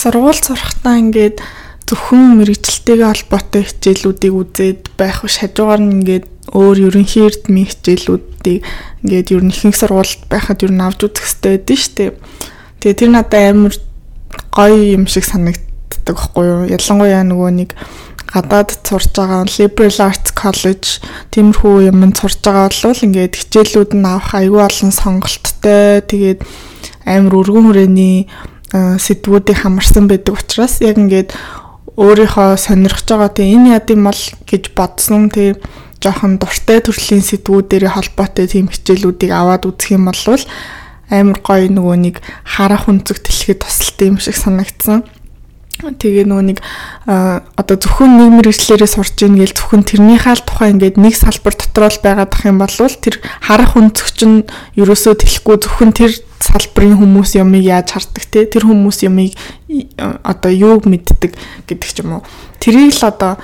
сургууль сурахтаа ингээд зөвхөн мэрэгчлэлтэйгээ холбоотой хичээлүүдийг үзээд байх биш хажуугаар нь ингээд өөр ерөнхий эрдмийн хичээлүүдийг ингээд ер нь ихэнх сургуульд байхад ер нь авч үзэх хэрэгтэй байдэн штэ. Тэгээ тэр надад амар гоё юм шиг санагддаг байхгүй юу? Ялангуяа нөгөө нэг гадаад сурж байгаа liberal arts college тиймэрхүү юмд сурж байгаа бол ингээд хичээлүүд нь авах аюул олон сонголттой тэгээд амар өргөн хүрээний сэдвүүдийг хамарсан байдаг учраас яг ингээд өөрийнхөө сонирхож байгаа тийм энэ яд юм бол гэж бодсон тийм жоохон дуртай төрлийн сэдвүүдээр холбоотой тийм хичээлүүдийг аваад үзэх юм бол амар гоё нөгөө нэг харах үнцэг тэлхэд тусалт юм шиг санагдсан. Тэгээ нөгөө нэг одоо зөвхөн нэг мэрэгчлэрээ сурж ийн гээл зөвхөн тэрнийхээ л тухай ингээд нэг салбар дотор л байгаад ах юм бол тэр харах өнцөгч нь ерөөсөө тэлэхгүй зөвхөн тэр салбарын хүмүүс юмыг яаж хардаг те тэр хүмүүс юмыг одоо юуг мэддэг гэдэг ч юм уу тэрийг л одоо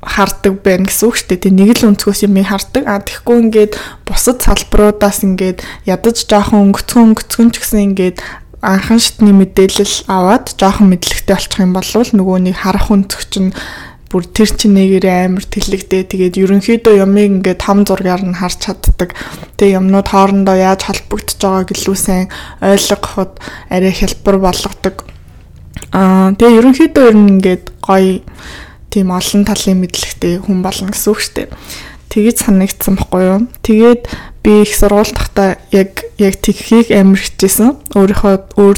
хардаг байна гэсэн үг шүү дээ. Тэг нэг л өнцгөөс юм хардаг. А тэгэхгүй ингээд бусад салбаруудаас ингээд ядаж жоохон өнгөцгөн өнгөцгөн ч гэсэн ингээд анхан шатны мэдээлэл аваад жоохон мэдлэгтэй болчих юм бол нөгөө нэг харах өнцөг чинь бүр тэр чинь нэгээрээ амар тэлэгдээ тэгээд ерөнхийдөө ямыг ингээд том зургаар нь харж чаддаг. Тэгээ юмнууд хоорондоо яаж холбогдож байгааг илүү сайн ойлгоход арай хялбар болгодог. Аа тэгээ ерөнхийдөө ер нь ингээд гоё тийм олон талын мэдлэгтэй хүн болно гэсэн үг шүү дээ. Тэгэж санагдсан баггүй юу? Тэгээд би их сургууль тахта яг яг тэгхийг амар хичээсэн. Өөрийнхөө өөр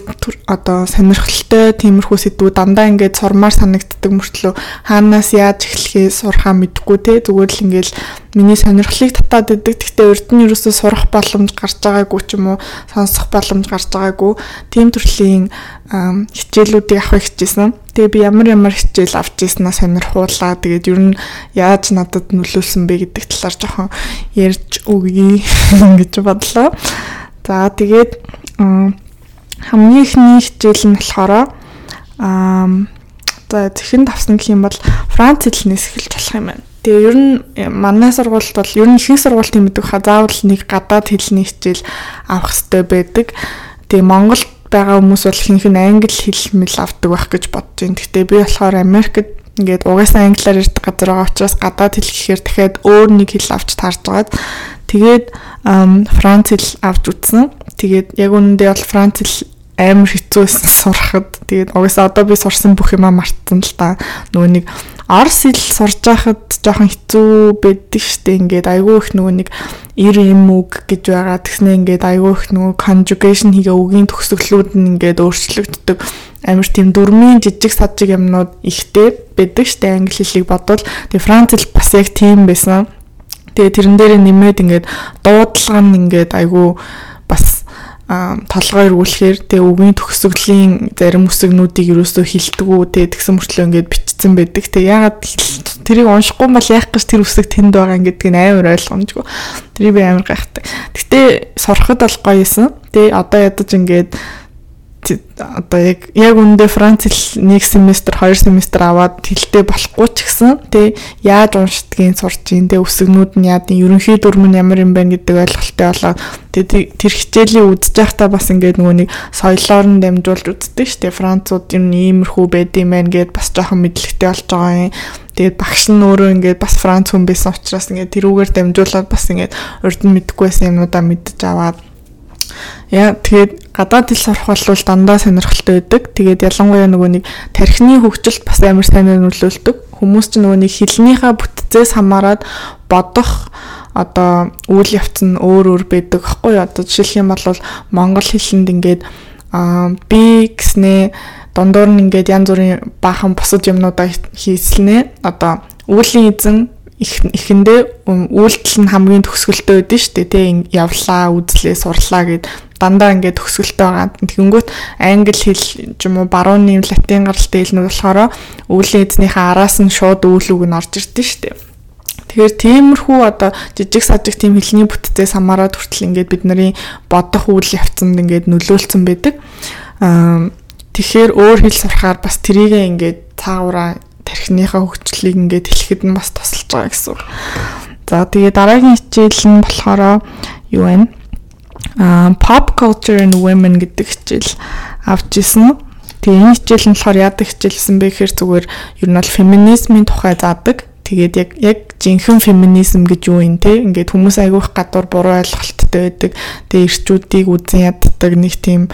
одоо сонирхолтой тиймэрхүү сэдвүүд дандаа ингээд сурмаар санагддаг мөртлөө хаанаас яаж эхлэхээ сурхаа мэдэхгүй те зүгээр л ингээд миний сонирхлыг татаад идэг. Гэхдээ урд нь ерөөсөө сурах боломж гарч байгаагүй ч юм уу сонсох боломж гарч байгаагүй. Тийм төрлийн хичээлүүдийг авах хичээсэн. Тэгээ би ямар ямар хичээл авч ирсэнаа сонирхуулаа. Тэгээд ер нь яаж надад нөлөөлсөн бэ гэдэг талаар жоохон ярьж өгье гэж бодлоо. За тэгээд хамгийн ихний хичээл нь болохоор аа за зэхэн тавсан гэх юм бол Франц хэлнээс эхэлж болох юм байна. Тэгээ ер нь манай сургуульд бол ер нь ихэнх сургуульд юм гэдэг ха заавал нэг гадаад хэлний хичээл авах хэрэгтэй байдаг. Тэгээ Монголд байгаа хүмүүс бол ихэнх нь англи хэл мэл авдаг байх гэж бодож байна. Гэхдээ би болохоор Америкт ингээд угаасаа англиар ярьдаг газар байгаа учраас гадаад хэл гэхээр дахиад өөр нэг хэл авч таарж байгаад тэгээд франц хэл авч үзсэн. Тэгээд яг үнэндээ бол франц хэл амар хэцүүсэн сурахад тэгээд угаасаа одоо би сурсан бүх юмаа мартсан л та. Нөгөө нэг Орос хэл сурж байхад жоохон хэцүү байдаг штеп ингээд айгүй их нөгөө нэг ир юм үг гэж байгаа. Тэгснэ ингээд айгүй их нөгөө conjugation хийгээ үгийн төгсгөлүүд нь ингээд өөрчлөгддөг. Амар тийм дөрмийн жижиг сажиг юмнууд ихтэй байдаг штеп англи хэлийг бодвол. Тэгээ франц хэл бас яг тийм байсан. Тэгээ тэрэн дээр нэмээд ингээд дуудлага нь ингээд айгүй толгой эргүүлэхээр тэгээ үгийн төгсгөлийн зарим үсгнүүдийг юусоо хилдэггүй тэгээ тэгсэн мөртлөө ингээд бичсэн байдаг. Тэгээ ягаад тэрийг уншихгүй бол яах гэж тэр үсэг тэнд байгаа гэдгийг амар ойлгомжгүй. Тэрийг би амар гайхдаг. Гэтэ сурахад бол гоё юмсан. Тэгээ одоо ядаж ингээд одоо яг яг үндэ Франц хэл нэг семестр, хоёр семестр аваад хэлтэй болохгүй ч гэсэн тий яаж уншдгийг сурч ин тэ өсгнүүд нь яад ерөнхий дүрм нь ямар юм байна гэдэг ойлголттой болоод тэр хичээлийн үзэж байхдаа бас ингээд нөгөө нэг соёлоор нь дамжуулж үздэг шүү дээ. Францууд юм иймэрхүү байд юм байна гэд бас жоохон мэдлэгтэй болж байгаа юм. Тэгээд багш нь өөрөө ингээд бас Франц хүн байсан учраас ингээд тэрүүгээр дамжуулаад бас ингээд урд нь мэдэхгүй байсан юмнуудаа мэдж аваад Яа тэгээд гадаад хэл сурах бол дандаа сонирхолтой байдаг. Тэгээд ялангуяа нөгөө нэг тархины хөгжилт бас амар сайн нөлөөлдөг. Хүмүүс ч нөгөө нэг хэлнийхаа бүтцээс хамаарат бодох одоо үйл явц нь өөр өөр байдаг хэвгүй одоо жишээлх юм бол монгол хэлэнд ингээд аа би гэснээ дундуур нь ингээд янз бүрийн баахан бусад юмнуудаа хийслнэ одоо үүлийн эзэн ихэндээ үйлдэл нь хамгийн төгсгөлтэй байдэн шүү дээ тийм явлаа үзлээ сурлаа гэд дандаа ингээд төгсгөлтэй байгаа. Тэгэнгүүт англи хэл ч юм уу барууны латин гаралтай хэлнүүд болохоор өвлийн эзнийхээ араас нь шууд үйл үг нь орж ирдэ шүү дээ. Тэгэхээр тиймэрхүү одоо жижиг сажиг тийм хэлний бүтцээс хамаарат хүртэл ингээд бидний бодох үйл явцанд ингээд нөлөөлцөн байдаг. Аа тэгэхээр өөр хэл сурахаар бас трийгээ ингээд цаагаараа тархиныхаа хөгжлийг ингээд хэлэхэд нь бас тусалж байгаа гэсэн. За тэгээ дараагийн хичээл нь болохоор юу вэ? а pop culture and women гэдэг хичээл авч исэн. Тэгээ энэ хичээл нь болохоор яадаг хичээлсэн бэ гэхээр зүгээр ер нь бол феминизмын тухай заадаг. Тэгээд яг яг жинхэнэ феминизм гэж юу юм те ингээд хүмүүс айгүйх гадуур буруу ойлголттой байдаг. Тэгээ ирчүүдийг үзэн яддаг нэг тийм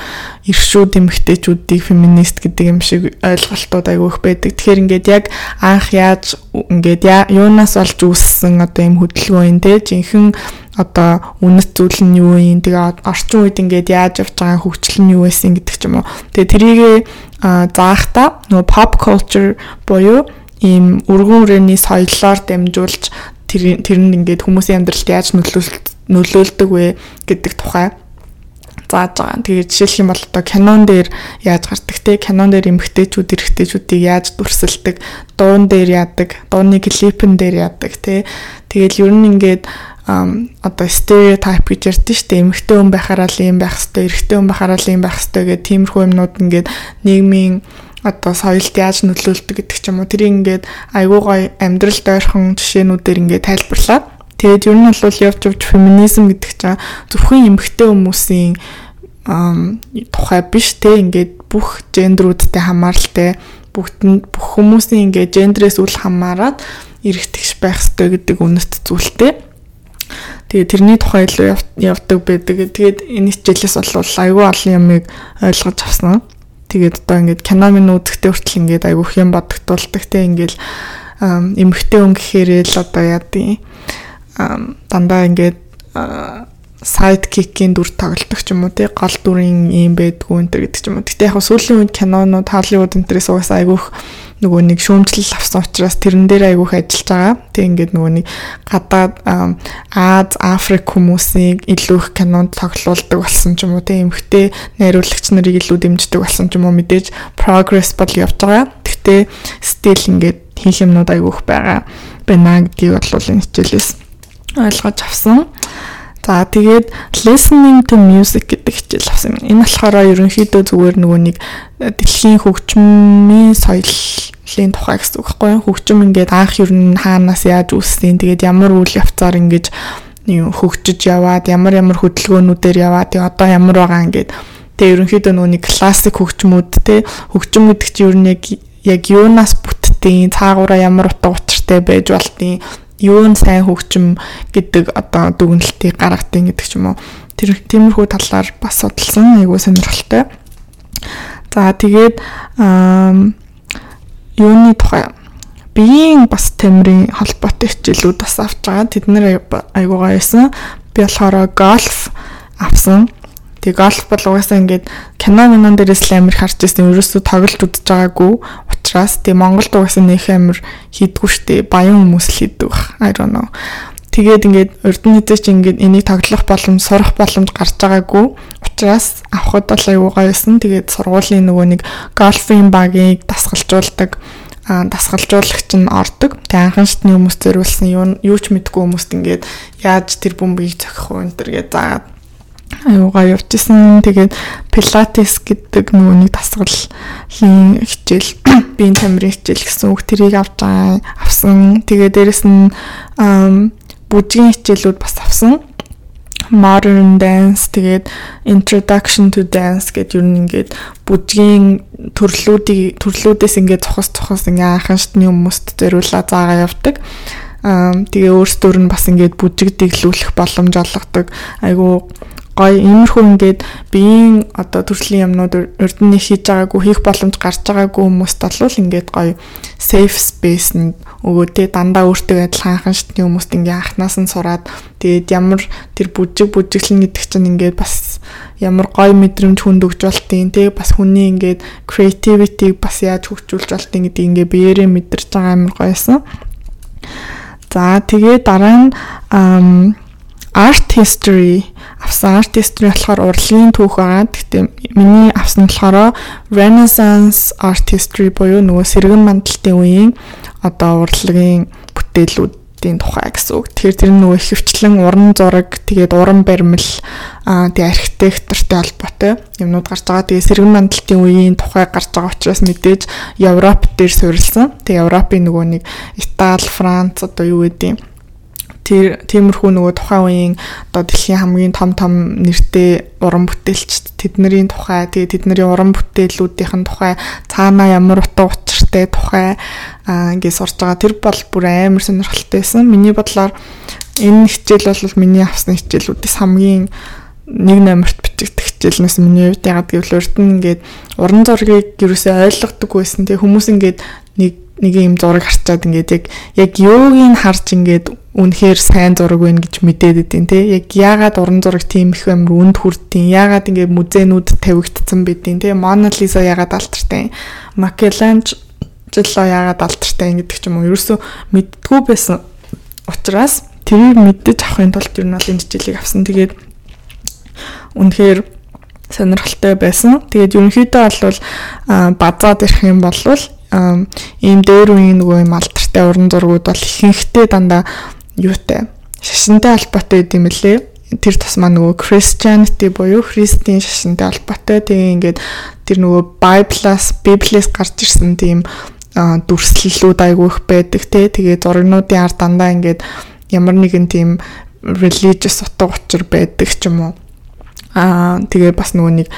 иршүүд эмэгтэйчүүдийг феминист гэдэг юм шиг ойлголтууд айгүйх байдаг. Тэгэхээр ингээд яг анх яаж ингээд юунаас олж үүссэн одоо юм хөдөлгөөн юм те жинхэнэ одоо үнэт зүйл нь юу юм тэгээ орчин үед ингээд яаж явж байгаа хөгжил нь юу байсан гэдэг ч юм уу. Тэгээ трийгээ заахта нөгөө pop culture буюу ийм өргөн үрээний соёлоор дамжуулж тэр тэр нь ингээд хүмүүсийн амьдралд яаж нөлөөлдөг вэ гэдэг тухай зааж байгаа. Тэгээд жишээлх юм бол одоо кинон дээр яаж гардаг те кинон дээр эмгтээчүүд эрэгтэйчүүдийг яаж дүрсэлдэг, дуун дээр яадаг, дууны клипэн дээр яадаг те. Тэгэл ер нь ингээд одоо стереотип гэж ярьдэн шүү дээ. Эмэгтэй хүн байхаараа л юм байх хэвээр, эрэгтэй хүн байхаараа л юм байх хэвээр гэх тиймэрхүү юмнууд ингээд нийгмийн одоо соёлд яаж нөлөөлдөг гэдэг ч юм уу. Тэрийг ингээд айгуу гой амьдралд ойрхон жишээнүүдээр ингээд тайлбарлаад тэгээд ер нь бол явж явж феминизм гэдэг чинь зөвхөн эмэгтэй хүмүүсийн тухай биш те ингээд бүх гендерүүдтэй хамааралтай бүгд бүх хүмүүсийн ингээд гендерээс үл хамааран эргэтгэж байх ёстой гэдэг үнэт зүйлтэй Тэгээ тэрний тухай илүү явдаг байдаг. Тэгээд энэ хичээлээс бол айгүй олон юмыг ойлгож авсан. Тэгээд одоо ингээд кино минь үзэхдээ хүртэл ингээд айгүй хэм бодогдуулдаг те ингээд эмхтэй өнгө гэхээрээ л одоо яадیں۔ дандаа ингээд сайдкикийн дүр тоглолдог ч юм уу тий гол дүрийн юм байдгүй энэ гэдэг ч юм уу. Гэтэ яг сүүлийн үед кинонууд Холливуд энтрээс угаасаа айгүйх нөгөө нэг шүүмжлэл авсан учраас тэрэн дээр айгүйх ажиллаж байгаа. Тэг ингээд нөгөө нэг гадаад Аз, Африк хүмүүсийг илүү их кинонд тоглуулдаг болсон ч юм уу. Тэг эмхтэй найруулагч нарыг илүү дэмждэг болсон ч юм уу. Мэдээж progress бол явж байгаа. Гэтэ стил ингээд хийх юмнууд айгүйх байгаа байна гэдгийг бол энэ хичээлээс ойлгож авсан. За тэгээд listening to music гэдэг хичээл авсан юм. Энэ болохоор ерөнхийдөө зүгээр нөгөө нэг э, дэлхийн хөгжмийн соёлын тухай гэсэн үг байхгүй юу? Хөгжим ингээд анх ер нь хаанаас яаж үүссэн, тэгээд ямар үйл явцаар ингэж хөгжиж яваад, ямар ямар хөдөлгөөнүүдээр яваад, одоо ямар байгаа ингээд тэгээ ерөнхийдөө нөгөө нэг классик хөгжмүүд те хөгжим гэдэг чинь ер нь яг юунаас бүтдیں۔ Цаагаараа ямар утга учиртай байж болтیں۔ Юу нь сайн хөгжим гэдэг одоо дүгнэлтийг гаргадیں гэдэг ч юм уу. Тэр тиймэрхүү талаар бас судалсан айгуу сонирхолтой. За тэгээд юуны тухай биеийн бас тамирын холбоотой хичээлүүд бас авч байгаа. Тэд нэр айгуугаа байсан. Би болохоор гольф авсан. Тэгээ гольф бол угаасаа ингээд кино минон дээрээс л амир харж ирсэн. Ерөөсөө тоглож үзэж байгаагүй учраас тэгээ Монголд угаасаа нөх амир хийдгүү штэ. Баян хүмүүс л хийдэг бах. I don't know. Тэгээд ингээд урд нь хэзээ чи ингээд энийг тоглох боломж, сурах боломж гарч байгаагүй. Учраас авахд бол аюугаа байсан. Тэгээд сургуулийн нөгөө нэг гольфын багийг дасгалжуулдаг дасгалжуулагч нь ордог. Тэгээ анхан шатны хүмүүс зориулсан юу юу ч мэдгүй хүмүүст ингээд яаж тэр бөмбөгийг зохих вэ энэ төр гэж заагаад аюугаа явжсэн. Тэгээд пилатес гэдэг нөгөө нэг дасгалын хичээл, биеийн тамирын хичээл гэсэн үг тэрийг авч байгаа авсан. Тэгээд дээрэс нь бүжгийн хичээлүүд бас авсан. Modern dance тэгээд introduction to dance гэдэг юу нэгээд бүжгийн төрлүүдийг төрлүүдээс ингээд цохос цохос ингээ анхан шатны хүмүүст зориулаад заагаа явдаг. Тэгээ өөрсдөр нь бас ингээд бүжиг дэглүүлэх боломж олгодог. Айгу гоё иймэрхүү ингээд биеийн одоо төрлийн юмнууд урд нь хийж байгаагүй хийх боломж гарч байгаагүй хүмүүст бол ингээд гоё safe space нь өгөө тэ дандаа өөртөө адилхан анхан шатны хүмүүст ингээд анханаас нь сураад тэгээд ямар тэр бүжиг бүжиглэн гэдэг чинь ингээд бас ямар гоё мэдрэмж хүнд өгж болтын тэ бас хүний ингээд creativity бас яаж хөгжүүлж болтын гэдэг ингээд биеэрээ мэдэрч байгаа амар гоёсэн. За тэгээ дараа нь art history авсан art history болохоор урлагийн түүх байгаа. Гэхдээ миний авсан болохоор Renaissance art history буюу нөгөө сэргэн мандалтын үеийн одоо урлагийн бүтээлүүдийн тухай гэсэн үг. Тэгэхээр тэр нөгөө хөвчлэн уран зураг, тэгээд уран баримл, аа тэгээд архитектуртай холбоотой юмнууд гарч байгаа. Тэгээд сэргэн мандалтын үеийн тухай гарч байгаа учраас мэдээж Европ дээр суурилсан. Тэгээд Европын нөгөө нэг Итали, Франц одоо юу гэдэг тэр тиймэрхүү нөгөө тухайн үеийн одоо дэлхийн хамгийн том том нэртэй уран бүтээлч тэдний тухай тэгээ тэдний уран бүтээлүүдийн тухай цаанаа ямар утга учиртай тухай ингээд сурж байгаа тэр бол бүр амар сонирхолтой байсан. Миний бодлоор энэ хичээл бол миний авсан хичээлүүдээс хамгийн нэг номерт бичигдэх хичээлнээс миний хувьд ягаад гэвэл урд нь ингээд уран зургийг юусоо ойлгодог байсан. Тэгээ хүмүүс ингээд нэг нэг юм зураг харчаад ингээд яг яг юуг нь харж ингээд үнэхээр сайн зураг байна гэж мэдээд өгдөө те. Яг яагаад уран зураг тийм их амар үнд хүрдtiin яагаад ингээд музейнүүд тавигдсан бидin те. Монализа яагаад алтартай? Макеланж жило яагаад алтартай гэдэг ч юм уу? Ерөөсөө мэдтгүй байсан учраас тэрийг мэддэж авахын тулд ер нь бол энэ жижилийг авсан. Тэгээд үнэхээр сонирхолтой байсан. Тэгээд ерөнхийдөө бол базаад ирэх юм бол ийм дээр үеийн нөгөө юм алдартай уран зургууд бол ихэнхдээ дандаа юутай шашинтай холбоотой гэдэм лээ. Тэр тусмаа нөгөө Christianity буюу христийн шашинтай холбоотой. Тэгээ ингээд тэр нөгөө Bible-аас Библиэс гарч ирсэн тийм дүрслэлүүд айгүйх байдаг те. Тэгээ зургнуудын ард дандаа ингээд ямар нэгэн тийм religious утга учир байдаг ч юм уу Аа тэгээ бас нөгөө нэг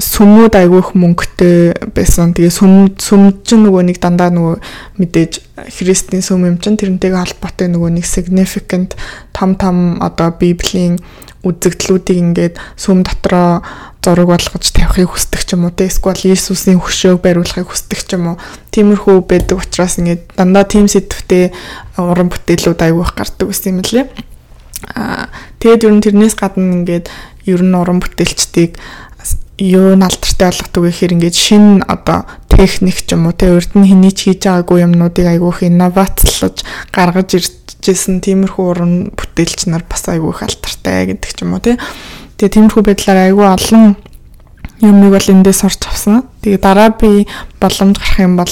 сүмүүд айгүйх мөнгөтэй байсан. Тэгээ сүм сүм чинь нөгөө нэг дандаа нөгөө мэдээж христийн сүм юм чинь тэрнтэйгээ холбоотой нөгөө нэг significant том том одоо библийн үзэгдлүүдийг ингээд сүм дотроо зураг болгож тавихыг хүсдэг ч юм уу те эсвэл Иесусийн хөшөөг бариулахыг хүсдэг ч юм уу тиймэрхүү байдаг учраас ингээд дандаа тийм сэдвтэй уран бүтээлүүд айгүйх гардаг гэсэн юм лээ. Аа тэгээд ер нь тэрнээс гадна ингээд ер нь уран бүтээлчдийг юу н алдартай болгодог гэхээр ингээд шин одоо техник ч юм уу те урд нь хэний ч хийж байгаагүй юмнуудыг айгүйх инновацлж гаргаж иржсэн тиймэрхүү уран бүтээлч нар бас айгүйх алдартай гэдэг ч юм уу те тэгээ тиймэрхүү байдлаар айгүй олон юмыг бол эндээс сурч авсан. Тэгээ дараа би боломж гарах юм бол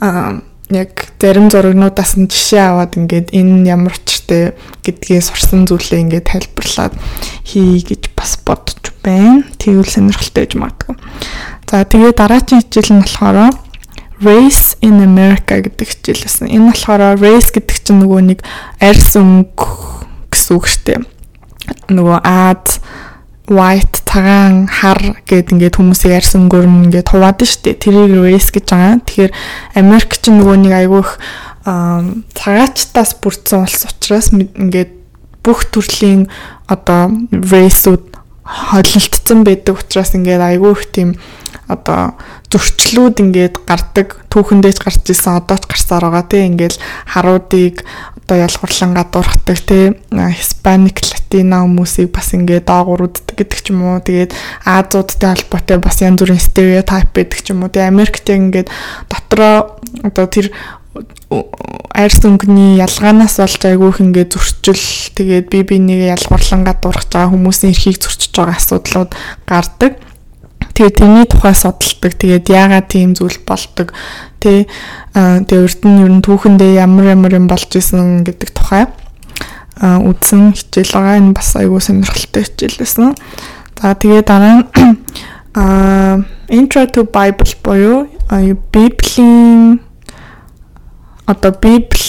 аа яг зарим зурагнуудаас нь жишээ аваад ингээд энэ ямар учиртай гэдгийг сурсан зүйлээ ингээд тайлбарлаад хий гэж бас бодож байна. Тэгвэл сонирхолтой гэж магадгүй. За тэгээ дараагийн хичээл нь болохоор Race in America гэдэг хичээл байсан. Энэ болохоор race гэдэг чинь нөгөө нэг арьс өнгө гэсэн үг шүү дээ. Нөгөө Аз white цагаан хар гэд ингээд хүмүүсийг арьс өнгөөр нь ингээд хуваад штэ тэрийг race гэж байгаа. Тэгэхээр Америк ч нөгөө нэг айгүйх цагаачтаас бүрдсэн улс учраас ингээд бүх төрлийн одоо race-ууд холилдсон байдаг учраас ингээд айгүйх тийм одоо зөрчлүүд ингээд гардаг түүхэндээж гарч исэн одоо ч гарсаар байгаа тийм ингээд харуудыг одоо ялгуурлан гадуурхдаг те Hispanic Latino хүмүүсийг бас ингээд доогуур үздэг гэдэг ч юм уу. Тэгээд Азиудтай холбоотой бас янз бүрийн стереотип байдаг ч юм уу. Тэгээд Америкт ингээд дотроо одоо тэр арьс өнгөний ялгаанаас болж айгүйх ингээд зөрчил тэгээд би бинийгээ ялгуурлан гадуурхаж байгаа хүмүүсийн эрхийг зөрчиж байгаа асуудлууд гардаг. Тэгээд тэрний тухай судалдаг. Тэгээд яагаад тийм зүйл болдог тий. Тэгээд урд нь ер нь түүхэндээ ямар ямар юм болж исэн гэдэг тухай үдсэн хичээл байгаа. Энэ бас айгүй сонирхолтой хичээл байсан. За тэгээд дараа нь Intro to Bible буюу Библийн одоо Библи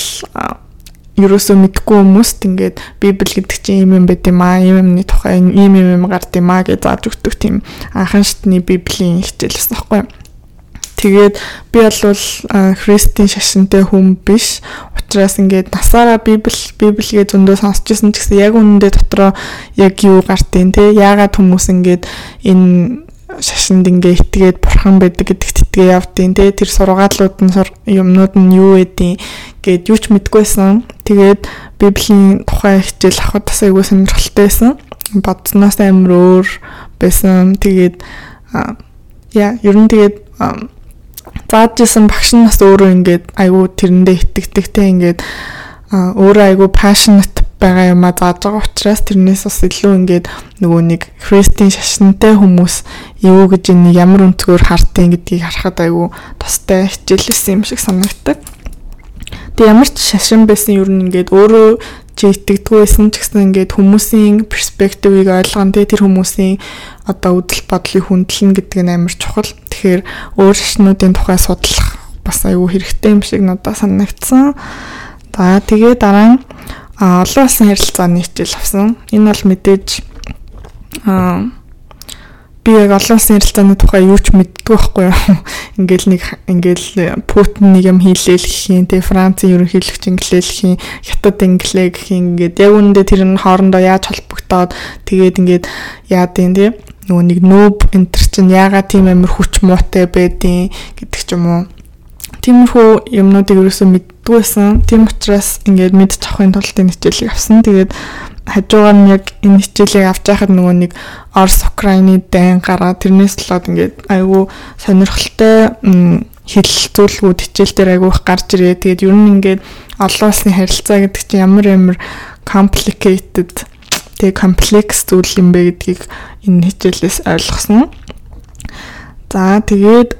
ерөөсөө мэдгүй хүмүүст ингээд библ гэдэг чинь юм юм байт юм аа юм юмны тухай ийм юм юм гард юм аа гэж зааж өгдөг тийм анхан шатны библийн хичээлсэн байхгүй Тэгээд би бол христийн шашинтай хүн биш. Учираас ингээд насаараа библ библгээ зөндөө сонсч ирсэн ч гэсэн яг үнэндээ дотроо яг юу гартын те яагаад хүмүүс ингээд энэ шашинд ингээ итгээд бурхан байдаг гэдэгт итгээ явдیں۔ Тэ тэр сургаалууд нь юмнууд нь юу байдیں۔ Гээд юу ч мэдгүйсэн. Тэгээд библийн тухай хичээл авахд бас айгүй сонирхолтой байсан. Бодсноос амар өөр байсан. Тэгээд яа, ер нь тэгээд зааж исэн багш нь бас өөрөө ингээд айгүй тэрэндээ итгэдэгтэй ингээд өөрөө айгүй passionate байгаа юм а зааж байгаа учраас тэрнээс бас илүү ингээд нөгөө нэг христийн шашинтай хүмүүс юу гэж энэ ямар өнцгөр хартын гэдгийг харахад айгүй тустай хичээлсэн юм шиг санагддаг. Тэгээ ямар ч шашин байсан юу нэгээд өөрөө чи итгэдэггүй байсан ч гэсэн ингээд хүмүүсийн перспективыг ойлгоно те тэр хүмүүсийн одоо үдэл бодлыг хүндлэн гэдэг нь амар чухал. Тэгэхээр өөр шашнуудын тухай судлах бас айгүй хэрэгтэй юм шиг надад санагдсан. За тэгээ дараа нь а олон улсын харилцааны хичээл авсан. Энэ бол мэдээж а би яг олон улсын харилцааны тухай юу ч мэддэггүй байхгүй юу. Ингээл нэг ингээл Путин нэг юм хийлээл гэхийн, тэгээ Францын ерөнхийлөгч инглээл гэхийн, Хятад инглээ гэхийн ингээд яг үүндээ тэр нь хоорондоо яаж холбогдоод тэгээд ингээд яад юм тий. Нөгөө нэг нүүб энтер чинь яагаад тийм амар хүч муутай байдیں гэдэг ч юм уу. Тиймэрхүү юмнуудыг ерөөсөө мэддгүй байсан. Тийм учраас ингээд мэдчих авахын тулд энэ хичээлийг авсан. Тэгээд хажуугаар нь яг энэ хичээлийг авч байхад нөгөө нэг Орос Украины дайн гараад тэрнээс болоод ингээд айгүй сонирхолтой хэлэлцүүлгүүд хичээл дээр айгүй их гарч ирээ. Тэгээд ер нь ингээд олон улсны харилцаа гэдэг чинь ямар ямар complicated тэг комплекс зүйл юм бэ гэдгийг энэ хичээлээс ойлгосон. За тэгээд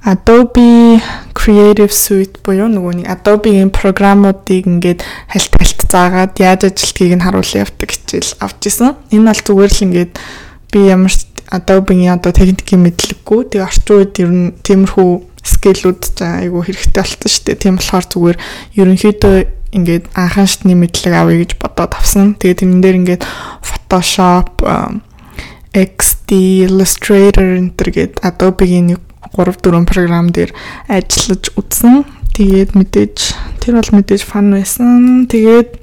Adobe Creative Suite буюу нөгөө нэг Adobe-ийн програмуудыг ингээд хальт хальт заагаад яаж ажилтгийг нь харуулсан явдаг хичээл авч исэн. Энэ бол зүгээр л ингээд би ямар Adobe-ийн одоо техникийн мэдлэггүй тэг орчин үед ер нь тиймэрхүү скиллүүд айгүй хэрэгтэй болсон шүү дээ. Тийм болохоор зүгээр ерөнхийдөө ингээд анхан шатны мэдлэг авъя гэж бодоод авсан. Тэгээд тэрэн дээр ингээд Photoshop, XD, Illustrator энэ төр гээд Adobe-ийн 3 4 програм дээр ажиллаж үзсэн. Тэгээд мэдээж тэр бол мэдээж фан байсан. Тэгээд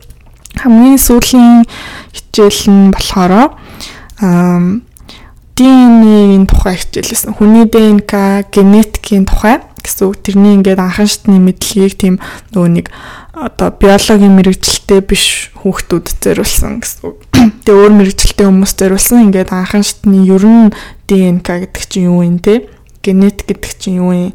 хамгийн сүүлийн хичээл нь болохоор аа ДНХ-ийн тухай хичээлсэн. Хүний ДНК генетикийн тухай гэсэн үг. Тэрний ингээд анхан шатны мэдлэгийг тийм нөгөө нэг одоо биологийн мэрэгчлэлтэй биш хүүхдүүд зориулсан гэсэн үг. Тэгээ өөр мэрэгчлэлтэй хүмүүс зориулсан ингээд анхан шатны ер нь ДНК гэдэг чинь юу юм те? Генетик гэдэг чинь юу юм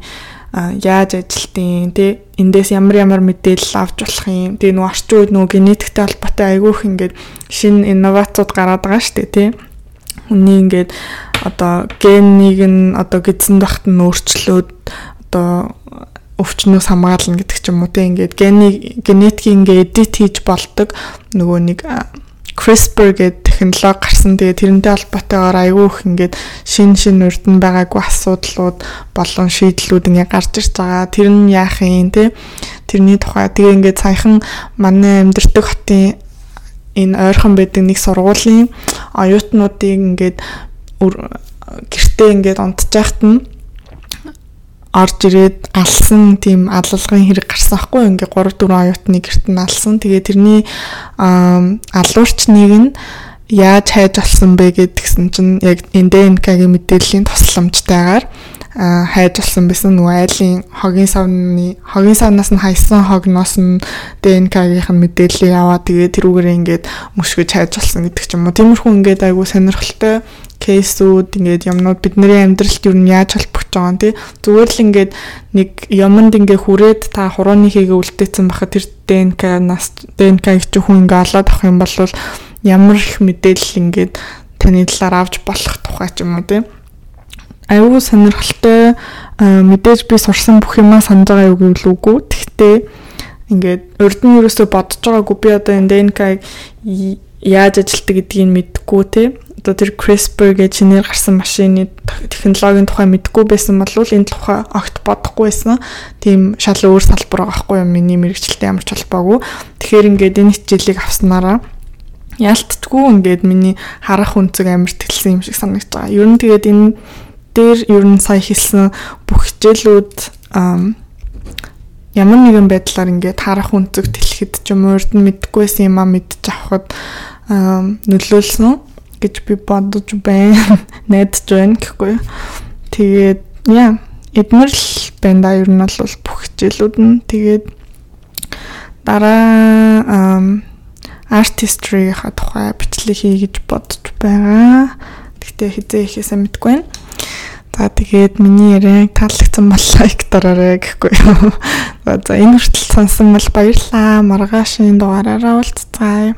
яаж ажилтیں۔ Тэ эндээс ямар ямар мэдээлэл авч болох юм. Тэгээ нөгөө орчин үед нөгөө генетиктэй холбоотой айгүйх ингээд шинэ инновацууд гараад байгаа шүү дээ, тий. Үний ингээд одоо генийг нь одоо гидсэн багт нь өөрчлөөд одоо өвчнөөс хамгаална гэдэг ч юм уу тий. Ингээд гений генетикийг ингээд эдит хийж болдог нөгөө нэг CRISPR гэдэг технологи гарсан. Тэгээ тэрнтэй холбоотойгоор айгүй их ингээд шин шин нь байгаагүй асуудлууд болон шийдлүүд ингээд гарч ирж байгаа. Тэр нь яах юм те? Тэрний тухай тэгээ ингээд саяхан манай амьдардаг хотын энэ ойрхон байдаг нэг сургуулийн оюутнуудыг ингээд гэртээ ингээд унтжахт нь орж ирээд алсан тийм алалгын хэрэг гарсан хгүй ингээ 3 4 оюутны герт нь алсан. Тэгээ тэрний алуурчныг нь яаж хайж олсон бэ гэдгсэн чинь яг НДНК-гийн мэдээллийн тусламжтайгаар хайж олсон байсан нөгөө айлын хогийн савны хогийн савнаас нь хайсан хогноос нь ДНК-гийн мэдээллийг аваад тэгээ тэрүүгээр ингээд мөшгөж хайж олсон гэдэг ч юм уу. Тиймэрхүү ингээд айгүй сонирхолтой кейсүүд ингээд юмнууд бидний амьдралд юу нь яаж холбогдож байгаа юм тий зүгээр л ингээд нэг юмд ингээд хүрээд та хурууны хийгээ үлдээсэн бахад тэр ДНК нас ДНК-ийг чи хүн ингээд олоод авах юм бол ямар их мэдээлэл ингээд таны талаар авч болох тухай ч юм уу тий. Аюу сонирхолтой мэдээж би сурсан бүх юмаа санаж байгаа юу гэвэл үгүй. Тэгтээ ингээд урд нь юусоо бодож байгаагүй. Би одоо энэ ДНК-ийг яаж ажилтдаг гэдгийг мэдэхгүй те одоо тэр CRISPR гэж чинээр гарсан машины технологийн тухай мэдгүй байсан бол энэ тухай огт бодохгүй байсан. Тийм шал өөр салбар байгаа хгүй юм. Миний мэрэгчлэлтэй ямар ч холбоогүй. Тэгэхээр ингээд энэ хичээлийг авснараа яалттгүй ингээд миний харах үнцэг амар тэлсэн юм шиг санагдаж байгаа. Ер нь тэгээд энэ дээр ер нь сая хэлсэн бүх хичээлүүд ямар нэгэн байдлаар ингээд харах үнцэг тэлэхэд ч юм урд нь мэдггүйсэн юм а мэдчих авахд нөлөөлсөн гэж би бодож байна. Найдаж байна гэхгүй. Тэгээд яа эднэр л байна да ер нь бол бүх хичээлүүд нь тэгээд дараа артистрийнхаа тухай бичлэг хий гэж бодож байгаа. Гэхдээ хизээ ихээсээ мэдгүй байна. За тэгээд миний яриаг таалагдсан бол лайк дараарай гэхгүй юу. За энэ хүртэл сонсон бол баярлалаа. Маргаашийн дугаараараа уулзцаая.